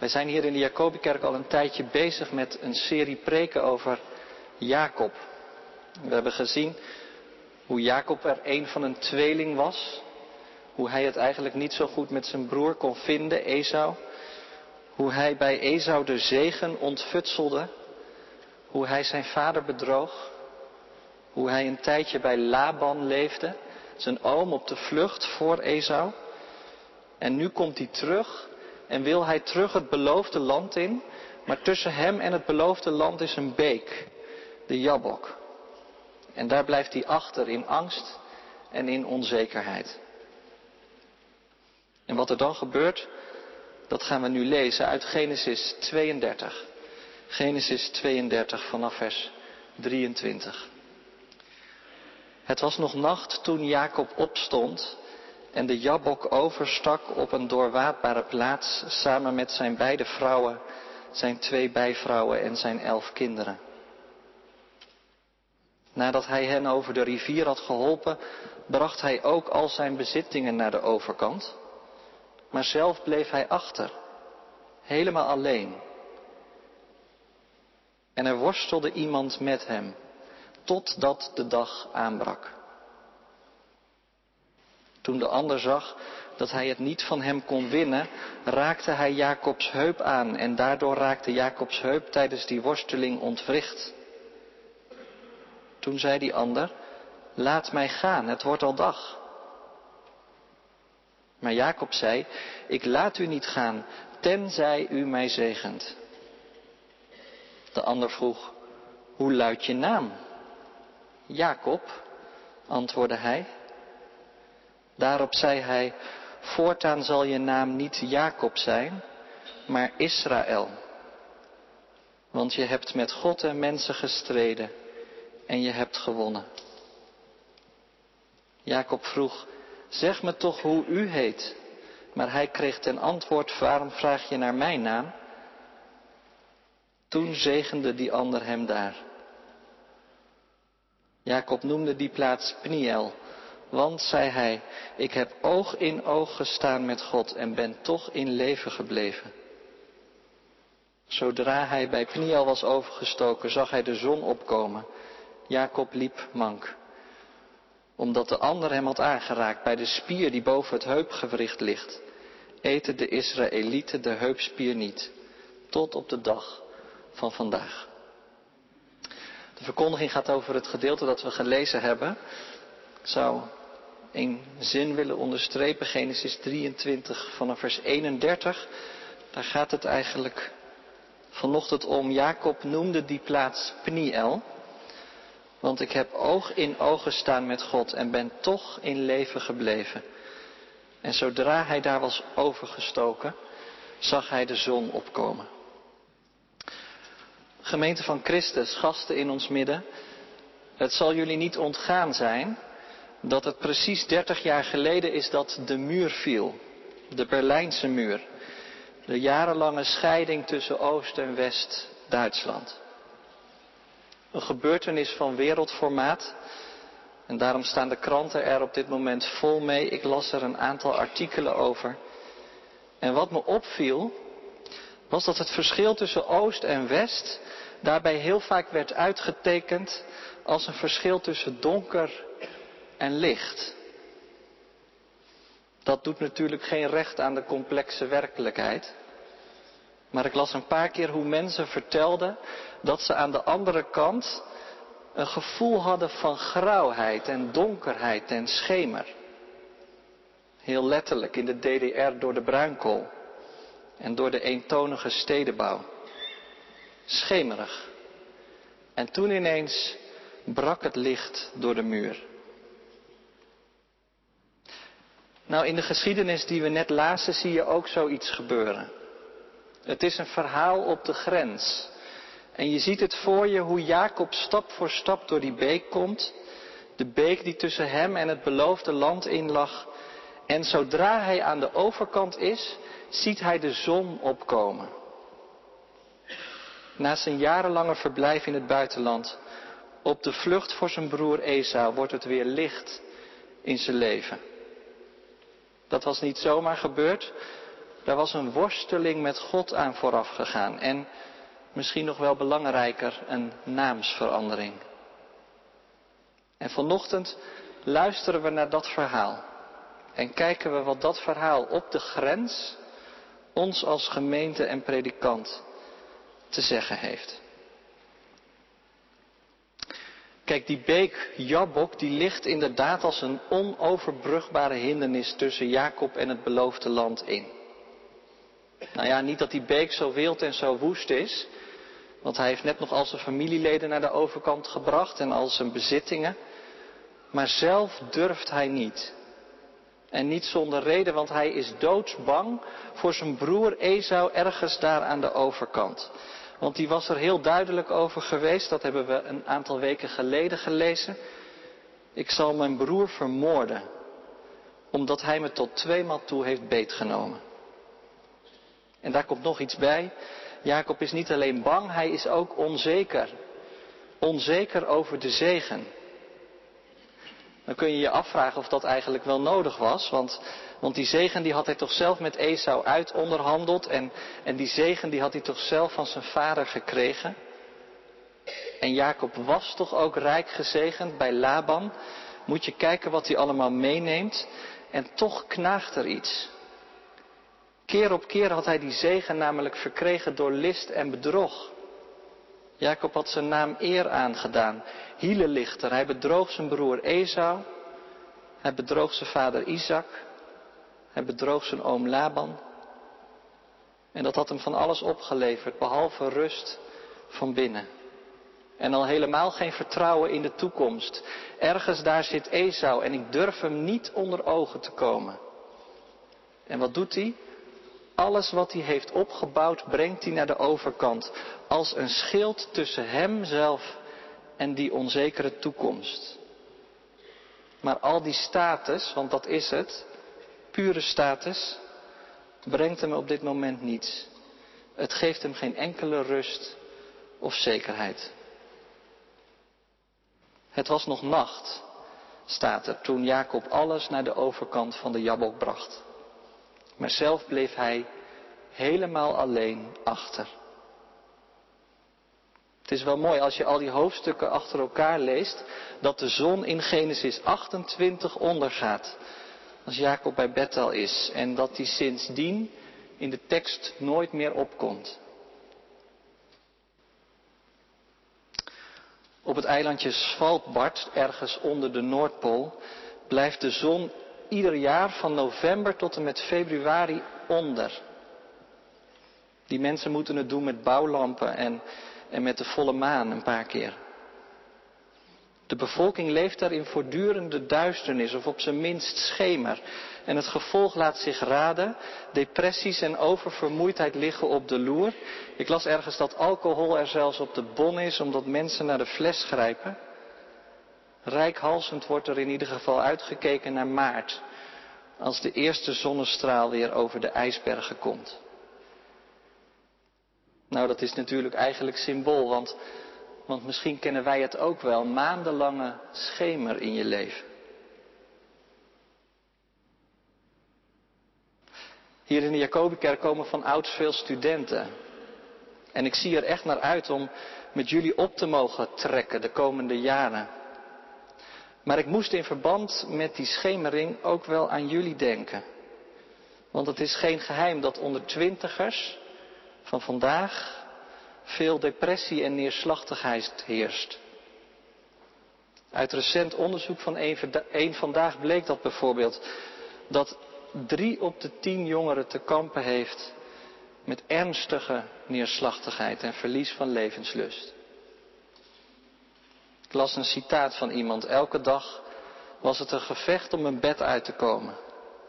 Wij zijn hier in de Jacobikerk al een tijdje bezig met een serie preken over Jacob. We hebben gezien hoe Jacob er een van een tweeling was. Hoe hij het eigenlijk niet zo goed met zijn broer kon vinden, Esau. Hoe hij bij Esau de zegen ontfutselde. Hoe hij zijn vader bedroog. Hoe hij een tijdje bij Laban leefde. Zijn oom op de vlucht voor Esau. En nu komt hij terug en wil hij terug het beloofde land in. Maar tussen hem en het beloofde land is een beek, de Jabok. En daar blijft hij achter in angst en in onzekerheid. En wat er dan gebeurt, dat gaan we nu lezen uit Genesis 32. Genesis 32 vanaf vers 23. Het was nog nacht toen Jacob opstond en de Jabok overstak op een doorwaadbare plaats samen met zijn beide vrouwen, zijn twee bijvrouwen en zijn elf kinderen. Nadat hij hen over de rivier had geholpen, bracht hij ook al zijn bezittingen naar de overkant. Maar zelf bleef hij achter, helemaal alleen. En er worstelde iemand met hem, totdat de dag aanbrak. Toen de ander zag dat hij het niet van hem kon winnen, raakte hij Jacobs heup aan en daardoor raakte Jacobs heup tijdens die worsteling ontwricht. Toen zei die ander, laat mij gaan, het wordt al dag. Maar Jacob zei, ik laat u niet gaan, tenzij u mij zegent. De ander vroeg, hoe luidt je naam? Jacob, antwoordde hij. Daarop zei hij, voortaan zal je naam niet Jacob zijn, maar Israël. Want je hebt met God en mensen gestreden en je hebt gewonnen. Jacob vroeg, zeg me toch hoe u heet. Maar hij kreeg ten antwoord, waarom vraag je naar mijn naam? Toen zegende die ander hem daar. Jacob noemde die plaats Pniel, want, zei hij, ik heb oog in oog gestaan met God en ben toch in leven gebleven. Zodra hij bij Pniel was overgestoken, zag hij de zon opkomen. Jacob liep mank, omdat de ander hem had aangeraakt bij de spier die boven het heupgewricht ligt. Eten de Israëlieten de heupspier niet, tot op de dag van vandaag. De verkondiging gaat over het gedeelte dat we gelezen hebben. Zou een zin willen onderstrepen, Genesis 23 vanaf vers 31. Daar gaat het eigenlijk vanochtend om. Jacob noemde die plaats Pniel. Want ik heb oog in oog gestaan met God en ben toch in leven gebleven. En zodra hij daar was overgestoken, zag hij de zon opkomen. Gemeente van Christus, gasten in ons midden, het zal jullie niet ontgaan zijn dat het precies 30 jaar geleden is dat de muur viel, de Berlijnse muur, de jarenlange scheiding tussen Oost en West Duitsland. Een gebeurtenis van wereldformaat. En daarom staan de kranten er op dit moment vol mee. Ik las er een aantal artikelen over. En wat me opviel, was dat het verschil tussen Oost en West daarbij heel vaak werd uitgetekend als een verschil tussen donker en licht. Dat doet natuurlijk geen recht aan de complexe werkelijkheid. Maar ik las een paar keer hoe mensen vertelden dat ze aan de andere kant een gevoel hadden van grauwheid en donkerheid en schemer. Heel letterlijk in de DDR door de bruinkool en door de eentonige stedenbouw. Schemerig. En toen ineens brak het licht door de muur. Nou, in de geschiedenis die we net lazen zie je ook zoiets gebeuren. Het is een verhaal op de grens. En je ziet het voor je hoe Jacob stap voor stap door die beek komt. De beek die tussen hem en het beloofde land in lag. En zodra hij aan de overkant is, ziet hij de zon opkomen. Na zijn jarenlange verblijf in het buitenland, op de vlucht voor zijn broer Esau, wordt het weer licht in zijn leven. Dat was niet zomaar gebeurd. Daar was een worsteling met God aan vooraf gegaan. En misschien nog wel belangrijker, een naamsverandering. En vanochtend luisteren we naar dat verhaal. En kijken we wat dat verhaal op de grens ons als gemeente en predikant te zeggen heeft. Kijk, die beek Jabok die ligt inderdaad als een onoverbrugbare hindernis tussen Jacob en het beloofde land in. Nou ja, niet dat die beek zo wild en zo woest is, want hij heeft net nog al zijn familieleden naar de overkant gebracht en al zijn bezittingen. Maar zelf durft hij niet. En niet zonder reden, want hij is doodsbang voor zijn broer Esau ergens daar aan de overkant. Want die was er heel duidelijk over geweest, dat hebben we een aantal weken geleden gelezen. Ik zal mijn broer vermoorden, omdat hij me tot tweemaal toe heeft beetgenomen. En daar komt nog iets bij. Jacob is niet alleen bang, hij is ook onzeker. Onzeker over de zegen. Dan kun je je afvragen of dat eigenlijk wel nodig was. Want, want die zegen die had hij toch zelf met Esau uit onderhandeld. En, en die zegen die had hij toch zelf van zijn vader gekregen. En Jacob was toch ook rijk gezegend bij Laban. Moet je kijken wat hij allemaal meeneemt. En toch knaagt er iets. Keer op keer had hij die zegen namelijk verkregen door list en bedrog. Jacob had zijn naam eer aangedaan. Hielelichter. Hij bedroog zijn broer Esau. Hij bedroog zijn vader Isaac. Hij bedroog zijn oom Laban. En dat had hem van alles opgeleverd, behalve rust van binnen. En al helemaal geen vertrouwen in de toekomst. Ergens daar zit Esau en ik durf hem niet onder ogen te komen. En wat doet hij? Alles wat hij heeft opgebouwd brengt hij naar de overkant. Als een schild tussen hemzelf en die onzekere toekomst. Maar al die status, want dat is het, pure status, brengt hem op dit moment niets. Het geeft hem geen enkele rust of zekerheid. Het was nog nacht, staat er, toen Jacob alles naar de overkant van de Jabok bracht. Maar zelf bleef hij helemaal alleen achter. Het is wel mooi als je al die hoofdstukken achter elkaar leest, dat de zon in Genesis 28 ondergaat. Als Jacob bij Bethel is en dat hij sindsdien in de tekst nooit meer opkomt. Op het eilandje Svalbard, ergens onder de Noordpool, blijft de zon ieder jaar van november tot en met februari onder. Die mensen moeten het doen met bouwlampen en, en met de volle maan een paar keer. De bevolking leeft daar in voortdurende duisternis of op zijn minst schemer. En het gevolg laat zich raden. Depressies en oververmoeidheid liggen op de loer. Ik las ergens dat alcohol er zelfs op de bon is omdat mensen naar de fles grijpen. Rijkhalsend wordt er in ieder geval uitgekeken naar maart. Als de eerste zonnestraal weer over de ijsbergen komt. Nou, dat is natuurlijk eigenlijk symbool, want, want misschien kennen wij het ook wel. Maandenlange schemer in je leven. Hier in de Jacobikerk komen van ouds veel studenten. En ik zie er echt naar uit om met jullie op te mogen trekken de komende jaren. Maar ik moest in verband met die schemering ook wel aan jullie denken. Want het is geen geheim dat onder twintigers van vandaag veel depressie en neerslachtigheid heerst. Uit recent onderzoek van één Vandaag bleek dat bijvoorbeeld dat drie op de tien jongeren te kampen heeft met ernstige neerslachtigheid en verlies van levenslust. Ik las een citaat van iemand. Elke dag was het een gevecht om mijn bed uit te komen,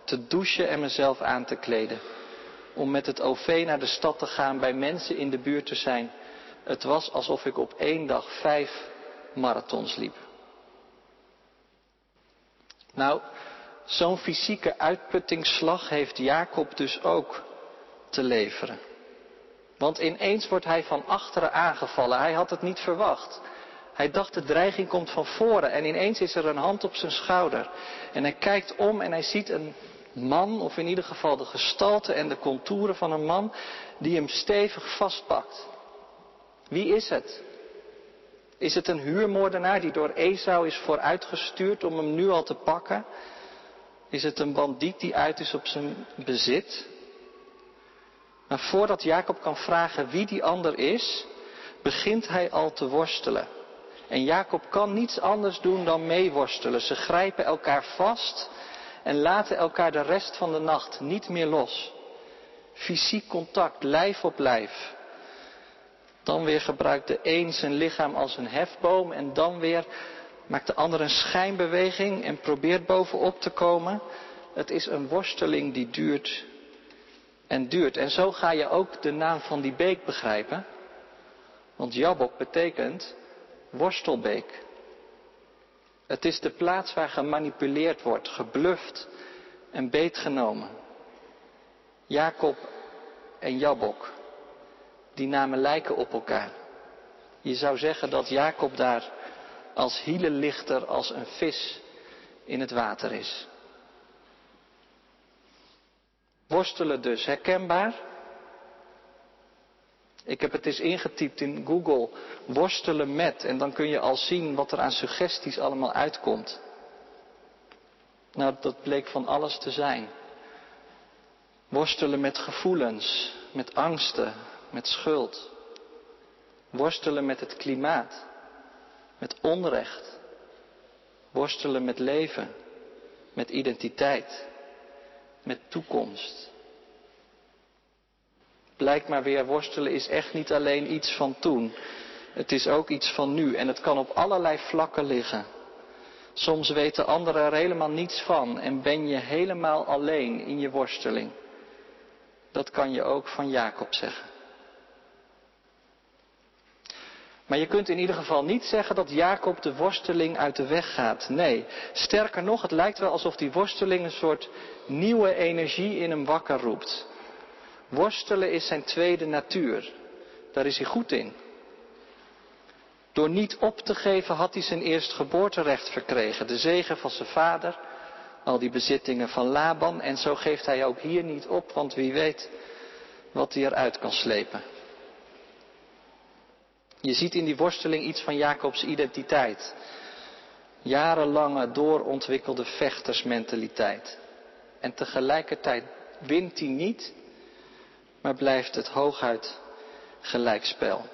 te douchen en mezelf aan te kleden om met het OV naar de stad te gaan, bij mensen in de buurt te zijn. Het was alsof ik op één dag vijf marathons liep. Nou, zo'n fysieke uitputtingsslag heeft Jacob dus ook te leveren. Want ineens wordt hij van achteren aangevallen. Hij had het niet verwacht. Hij dacht de dreiging komt van voren en ineens is er een hand op zijn schouder. En hij kijkt om en hij ziet een man, of in ieder geval de gestalte en de contouren van een man, die hem stevig vastpakt. Wie is het? Is het een huurmoordenaar die door Esau is vooruitgestuurd om hem nu al te pakken? Is het een bandiet die uit is op zijn bezit? Maar voordat Jacob kan vragen wie die ander is, begint hij al te worstelen. En Jacob kan niets anders doen dan meeworstelen. Ze grijpen elkaar vast en laten elkaar de rest van de nacht niet meer los. Fysiek contact, lijf op lijf. Dan weer gebruikt de een zijn lichaam als een hefboom en dan weer maakt de ander een schijnbeweging en probeert bovenop te komen. Het is een worsteling die duurt en duurt. En zo ga je ook de naam van die beek begrijpen. Want Jabok betekent worstelbeek. Het is de plaats waar gemanipuleerd wordt, gebluft en beetgenomen. Jacob en Jabok, die namen lijken op elkaar. Je zou zeggen dat Jacob daar als hielenlichter als een vis in het water is. Worstelen dus, herkenbaar? Ik heb het eens ingetypt in Google, worstelen met, en dan kun je al zien wat er aan suggesties allemaal uitkomt. Nou, dat bleek van alles te zijn. Worstelen met gevoelens, met angsten, met schuld. Worstelen met het klimaat, met onrecht. Worstelen met leven, met identiteit, met toekomst. Blijkt maar weer, worstelen is echt niet alleen iets van toen. Het is ook iets van nu en het kan op allerlei vlakken liggen. Soms weten anderen er helemaal niets van en ben je helemaal alleen in je worsteling. Dat kan je ook van Jacob zeggen. Maar je kunt in ieder geval niet zeggen dat Jacob de worsteling uit de weg gaat. Nee, sterker nog, het lijkt wel alsof die worsteling een soort nieuwe energie in hem wakker roept. Worstelen is zijn tweede natuur. Daar is hij goed in. Door niet op te geven had hij zijn eerstgeboorterecht verkregen. De zegen van zijn vader, al die bezittingen van Laban. En zo geeft hij ook hier niet op, want wie weet wat hij eruit kan slepen. Je ziet in die worsteling iets van Jacobs identiteit. Jarenlange doorontwikkelde vechtersmentaliteit. En tegelijkertijd wint hij niet, maar blijft het hooguit gelijkspel.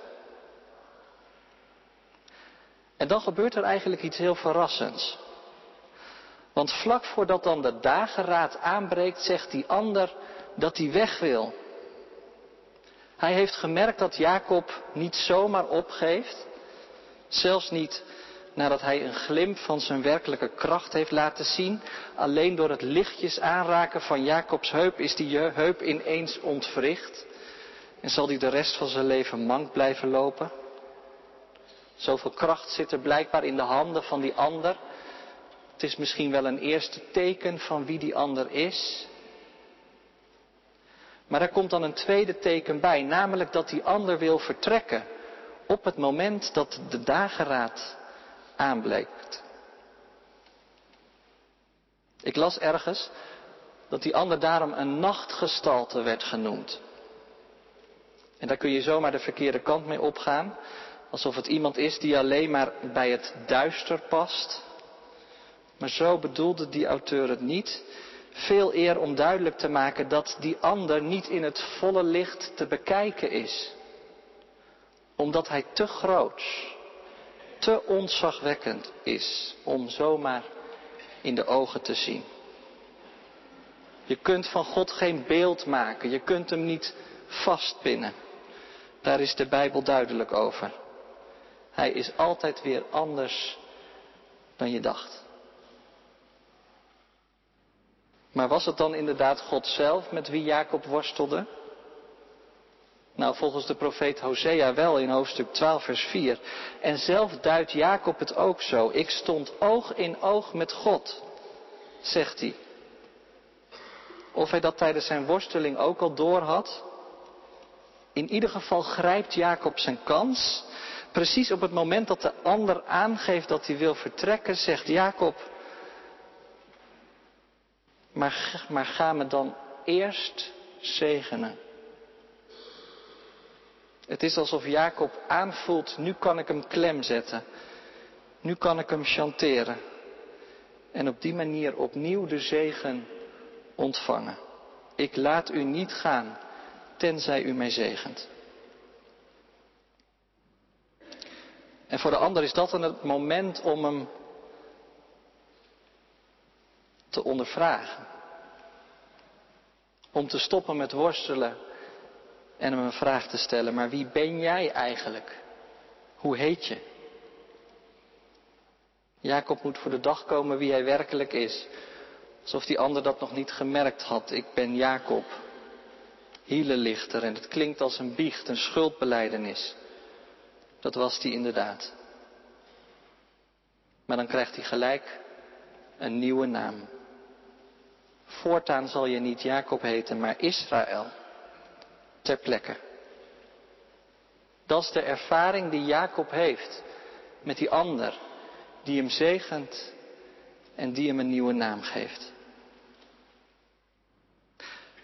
En dan gebeurt er eigenlijk iets heel verrassends. Want vlak voordat dan de dageraad aanbreekt, zegt die ander dat hij weg wil. Hij heeft gemerkt dat Jacob niet zomaar opgeeft, zelfs niet nadat hij een glimp van zijn werkelijke kracht heeft laten zien. Alleen door het lichtjes aanraken van Jacobs heup is die heup ineens ontwricht. En zal hij de rest van zijn leven mank blijven lopen? Zoveel kracht zit er blijkbaar in de handen van die ander. Het is misschien wel een eerste teken van wie die ander is. Maar er komt dan een tweede teken bij, namelijk dat die ander wil vertrekken op het moment dat de dageraad aanbleekt. Ik las ergens dat die ander daarom een nachtgestalte werd genoemd. En daar kun je zomaar de verkeerde kant mee opgaan. Alsof het iemand is die alleen maar bij het duister past. Maar zo bedoelde die auteur het niet. Veel eer om duidelijk te maken dat die ander niet in het volle licht te bekijken is. Omdat hij te groot, te onzagwekkend is om zomaar in de ogen te zien. Je kunt van God geen beeld maken, je kunt hem niet vastpinnen. Daar is de Bijbel duidelijk over. Hij is altijd weer anders dan je dacht. Maar was het dan inderdaad God zelf met wie Jacob worstelde? Nou, volgens de profeet Hosea wel in hoofdstuk 12, vers 4. En zelf duidt Jacob het ook zo. Ik stond oog in oog met God, zegt hij. Of hij dat tijdens zijn worsteling ook al doorhad? In ieder geval grijpt Jacob zijn kans. Precies op het moment dat de ander aangeeft dat hij wil vertrekken, zegt Jacob: maar, maar ga me dan eerst zegenen. Het is alsof Jacob aanvoelt, nu kan ik hem klem zetten. Nu kan ik hem chanteren. En op die manier opnieuw de zegen ontvangen. Ik laat u niet gaan, tenzij u mij zegent. En voor de ander is dat dan het moment om hem te ondervragen. Om te stoppen met worstelen en hem een vraag te stellen. Maar wie ben jij eigenlijk? Hoe heet je? Jacob moet voor de dag komen wie hij werkelijk is. Alsof die ander dat nog niet gemerkt had. Ik ben Jacob, hielenlichter. En het klinkt als een biecht, een schuldbeleidenis. Dat was hij inderdaad. Maar dan krijgt hij gelijk een nieuwe naam. Voortaan zal je niet Jacob heten, maar Israël. Ter plekke. Dat is de ervaring die Jacob heeft met die ander, die hem zegent en die hem een nieuwe naam geeft.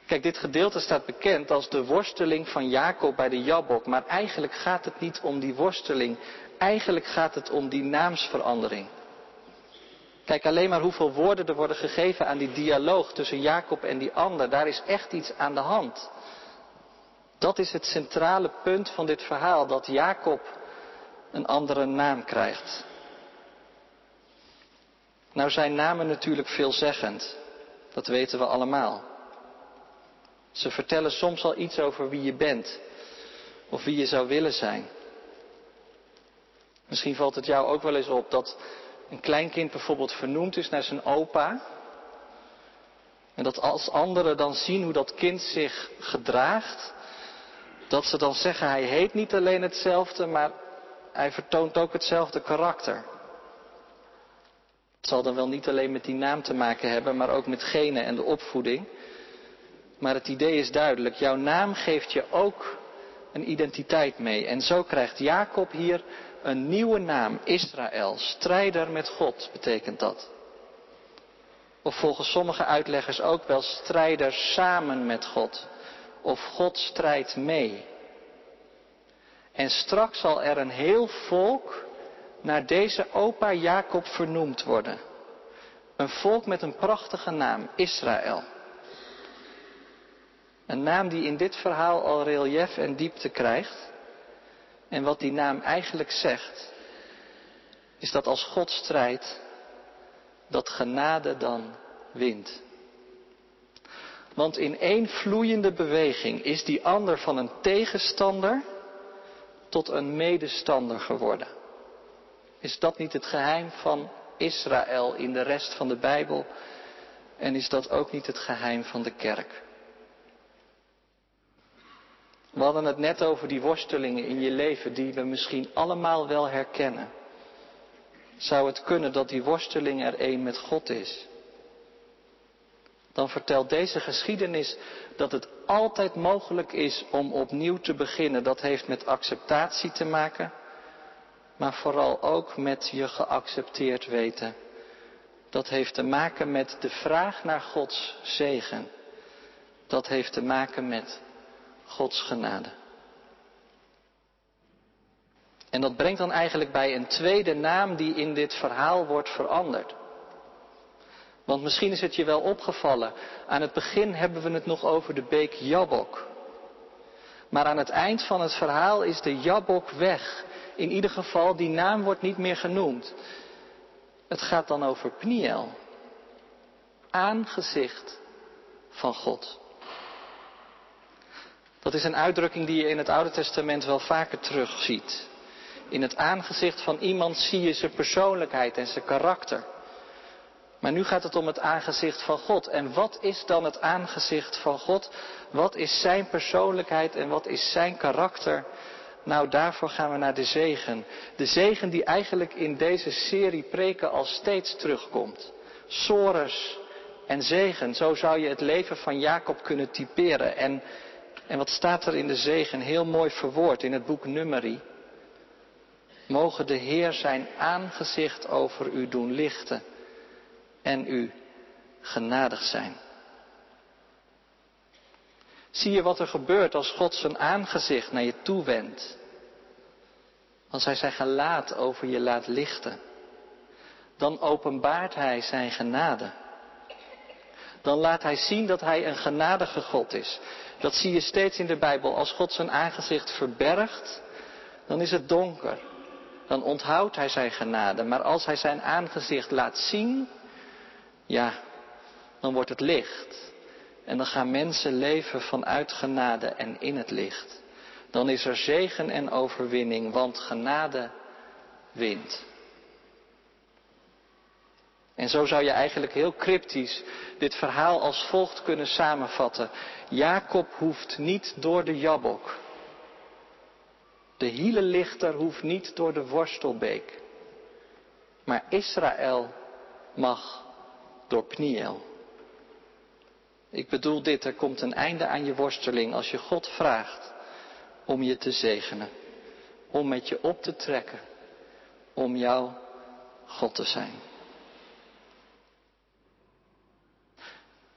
Kijk, dit gedeelte staat bekend als de worsteling van Jacob bij de Jabok, maar eigenlijk gaat het niet om die worsteling, eigenlijk gaat het om die naamsverandering. Kijk alleen maar hoeveel woorden er worden gegeven aan die dialoog tussen Jacob en die ander. Daar is echt iets aan de hand. Dat is het centrale punt van dit verhaal, dat Jacob een andere naam krijgt. Nou zijn namen natuurlijk veelzeggend. Dat weten we allemaal. Ze vertellen soms al iets over wie je bent. Of wie je zou willen zijn. Misschien valt het jou ook wel eens op dat een kleinkind bijvoorbeeld vernoemd is naar zijn opa. En dat als anderen dan zien hoe dat kind zich gedraagt, dat ze dan zeggen hij heet niet alleen hetzelfde, maar hij vertoont ook hetzelfde karakter. Het zal dan wel niet alleen met die naam te maken hebben, maar ook met genen en de opvoeding. Maar het idee is duidelijk, jouw naam geeft je ook een identiteit mee. En zo krijgt Jacob hier een nieuwe naam, Israël. Strijder met God betekent dat. Of volgens sommige uitleggers ook wel strijder samen met God. Of God strijdt mee. En straks zal er een heel volk naar deze opa Jacob vernoemd worden. Een volk met een prachtige naam, Israël. Een naam die in dit verhaal al relief en diepte krijgt. En wat die naam eigenlijk zegt, is dat als God strijdt, dat genade dan wint. Want in één vloeiende beweging is die ander van een tegenstander tot een medestander geworden. Is dat niet het geheim van Israël in de rest van de Bijbel? En is dat ook niet het geheim van de kerk? We hadden het net over die worstelingen in je leven die we misschien allemaal wel herkennen. Zou het kunnen dat die worsteling er één met God is? Dan vertelt deze geschiedenis dat het altijd mogelijk is om opnieuw te beginnen. Dat heeft met acceptatie te maken, maar vooral ook met je geaccepteerd weten. Dat heeft te maken met de vraag naar Gods zegen. Dat heeft te maken met Gods genade. En dat brengt dan eigenlijk bij een tweede naam die in dit verhaal wordt veranderd. Want misschien is het je wel opgevallen. Aan het begin hebben we het nog over de beek Jabok. Maar aan het eind van het verhaal is de Jabok weg. In ieder geval, die naam wordt niet meer genoemd. Het gaat dan over Pniel. Aangezicht van God. Dat is een uitdrukking die je in het Oude Testament wel vaker terugziet. In het aangezicht van iemand zie je zijn persoonlijkheid en zijn karakter. Maar nu gaat het om het aangezicht van God. En wat is dan het aangezicht van God? Wat is zijn persoonlijkheid en wat is zijn karakter? Nou, daarvoor gaan we naar de zegen. De zegen die eigenlijk in deze serie preken al steeds terugkomt. Sores en zegen, zo zou je het leven van Jacob kunnen typeren. En en wat staat er in de zegen heel mooi verwoord in het boek Numeri? Mogen de Heer zijn aangezicht over u doen lichten en u genadig zijn. Zie je wat er gebeurt als God zijn aangezicht naar je toe wendt? Als hij zijn gelaat over je laat lichten, dan openbaart hij zijn genade. Dan laat hij zien dat hij een genadige God is. Dat zie je steeds in de Bijbel. Als God zijn aangezicht verbergt, dan is het donker. Dan onthoudt hij zijn genade. Maar als hij zijn aangezicht laat zien, ja, dan wordt het licht. En dan gaan mensen leven vanuit genade en in het licht. Dan is er zegen en overwinning, want genade wint. En zo zou je eigenlijk heel cryptisch dit verhaal als volgt kunnen samenvatten. Jacob hoeft niet door de Jabok. De hielenlichter hoeft niet door de worstelbeek. Maar Israël mag door Pniel. Ik bedoel dit, er komt een einde aan je worsteling als je God vraagt om je te zegenen. Om met je op te trekken. Om jouw God te zijn.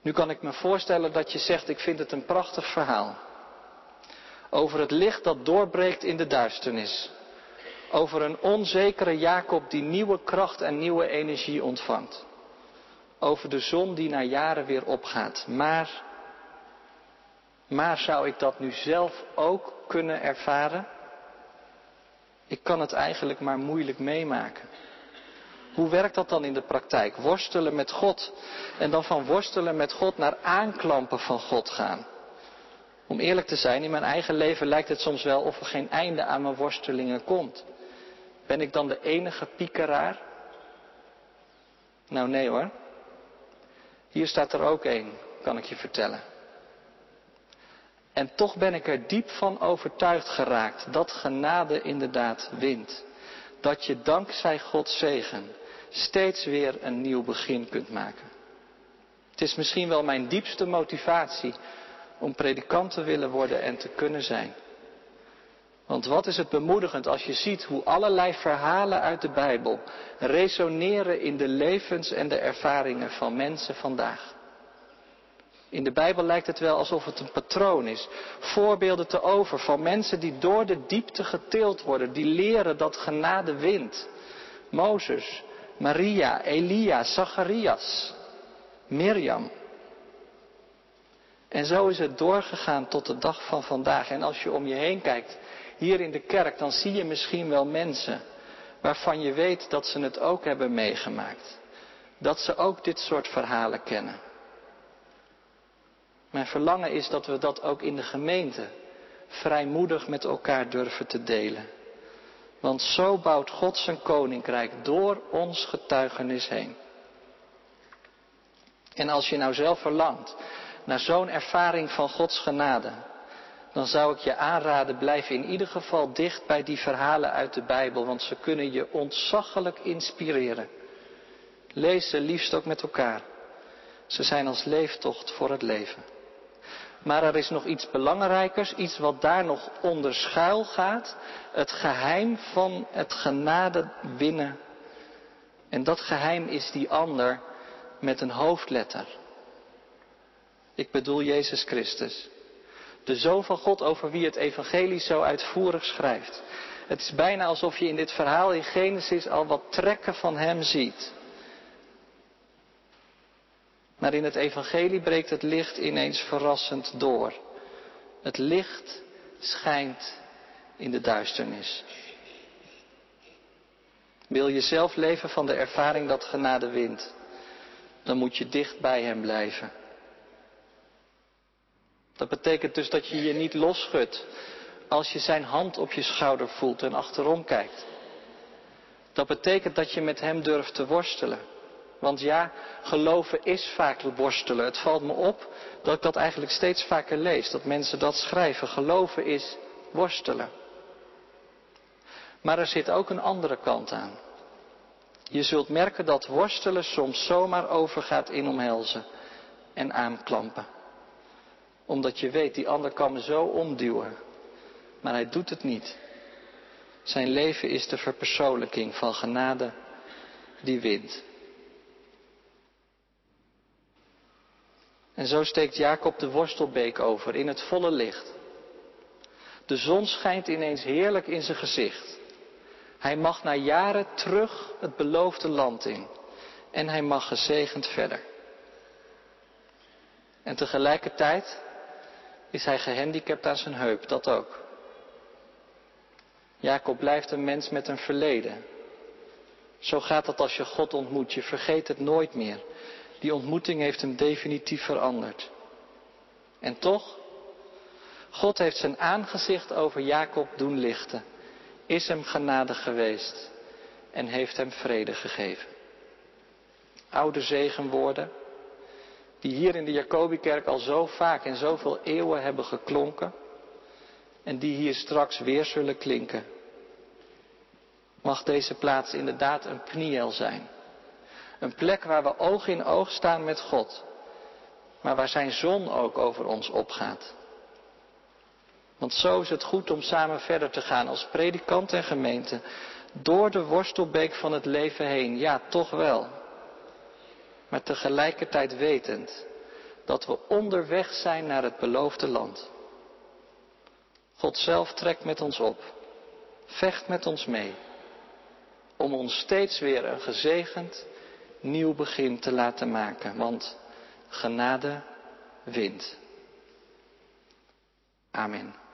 Nu kan ik me voorstellen dat je zegt, ik vind het een prachtig verhaal. Over het licht dat doorbreekt in de duisternis. Over een onzekere Jacob die nieuwe kracht en nieuwe energie ontvangt. Over de zon die na jaren weer opgaat. Maar, maar zou ik dat nu zelf ook kunnen ervaren? Ik kan het eigenlijk maar moeilijk meemaken. Hoe werkt dat dan in de praktijk? Worstelen met God en dan van worstelen met God naar aanklampen van God gaan. Om eerlijk te zijn, in mijn eigen leven lijkt het soms wel of er geen einde aan mijn worstelingen komt. Ben ik dan de enige piekeraar? Nou nee hoor. Hier staat er ook één, kan ik je vertellen. En toch ben ik er diep van overtuigd geraakt dat genade inderdaad wint. Dat je dankzij Gods zegen steeds weer een nieuw begin kunt maken. Het is misschien wel mijn diepste motivatie om predikant te willen worden en te kunnen zijn. Want wat is het bemoedigend als je ziet hoe allerlei verhalen uit de Bijbel resoneren in de levens en de ervaringen van mensen vandaag. In de Bijbel lijkt het wel alsof het een patroon is. Voorbeelden te over van mensen die door de diepte getild worden, die leren dat genade wint. Mozes, Maria, Elia, Zacharias, Mirjam. En zo is het doorgegaan tot de dag van vandaag. En als je om je heen kijkt, hier in de kerk, dan zie je misschien wel mensen waarvan je weet dat ze het ook hebben meegemaakt. Dat ze ook dit soort verhalen kennen. Mijn verlangen is dat we dat ook in de gemeente vrijmoedig met elkaar durven te delen. Want zo bouwt God zijn koninkrijk door ons getuigenis heen. En als je nou zelf verlangt naar zo'n ervaring van Gods genade, dan zou ik je aanraden, blijf in ieder geval dicht bij die verhalen uit de Bijbel, want ze kunnen je ontzaggelijk inspireren. Lees ze liefst ook met elkaar. Ze zijn als leeftocht voor het leven. Maar er is nog iets belangrijkers, iets wat daar nog onder schuil gaat. Het geheim van het genade winnen. En dat geheim is die ander met een hoofdletter. Ik bedoel Jezus Christus. De Zoon van God over wie het evangelie zo uitvoerig schrijft. Het is bijna alsof je in dit verhaal in Genesis al wat trekken van Hem ziet. Maar in het evangelie breekt het licht ineens verrassend door. Het licht schijnt in de duisternis. Wil je zelf leven van de ervaring dat genade wint, dan moet je dicht bij Hem blijven. Dat betekent dus dat je je niet losschudt als je Zijn hand op je schouder voelt en achterom kijkt. Dat betekent dat je met Hem durft te worstelen. Want ja, geloven is vaak worstelen. Het valt me op dat ik dat eigenlijk steeds vaker lees. Dat mensen dat schrijven. Geloven is worstelen. Maar er zit ook een andere kant aan. Je zult merken dat worstelen soms zomaar overgaat in omhelzen en aanklampen. Omdat je weet, die ander kan me zo omduwen. Maar hij doet het niet. Zijn leven is de verpersoonlijking van genade die wint. En zo steekt Jacob de worstelbeek over in het volle licht. De zon schijnt ineens heerlijk in zijn gezicht. Hij mag na jaren terug het beloofde land in. En hij mag gezegend verder. En tegelijkertijd is hij gehandicapt aan zijn heup, dat ook. Jacob blijft een mens met een verleden. Zo gaat het als je God ontmoet. Je vergeet het nooit meer. Die ontmoeting heeft hem definitief veranderd. En toch, God heeft zijn aangezicht over Jacob doen lichten, is hem genadig geweest en heeft hem vrede gegeven. Oude zegenwoorden, die hier in de Jacobikerk al zo vaak en zoveel eeuwen hebben geklonken en die hier straks weer zullen klinken. Mag deze plaats inderdaad een pniel zijn. Een plek waar we oog in oog staan met God, maar waar zijn zon ook over ons opgaat. Want zo is het goed om samen verder te gaan als predikant en gemeente. Door de worstelbeek van het leven heen. Ja, toch wel. Maar tegelijkertijd wetend dat we onderweg zijn naar het beloofde land. God zelf trekt met ons op. Vecht met ons mee. Om ons steeds weer een gezegend nieuw begin te laten maken. Want genade wint. Amen.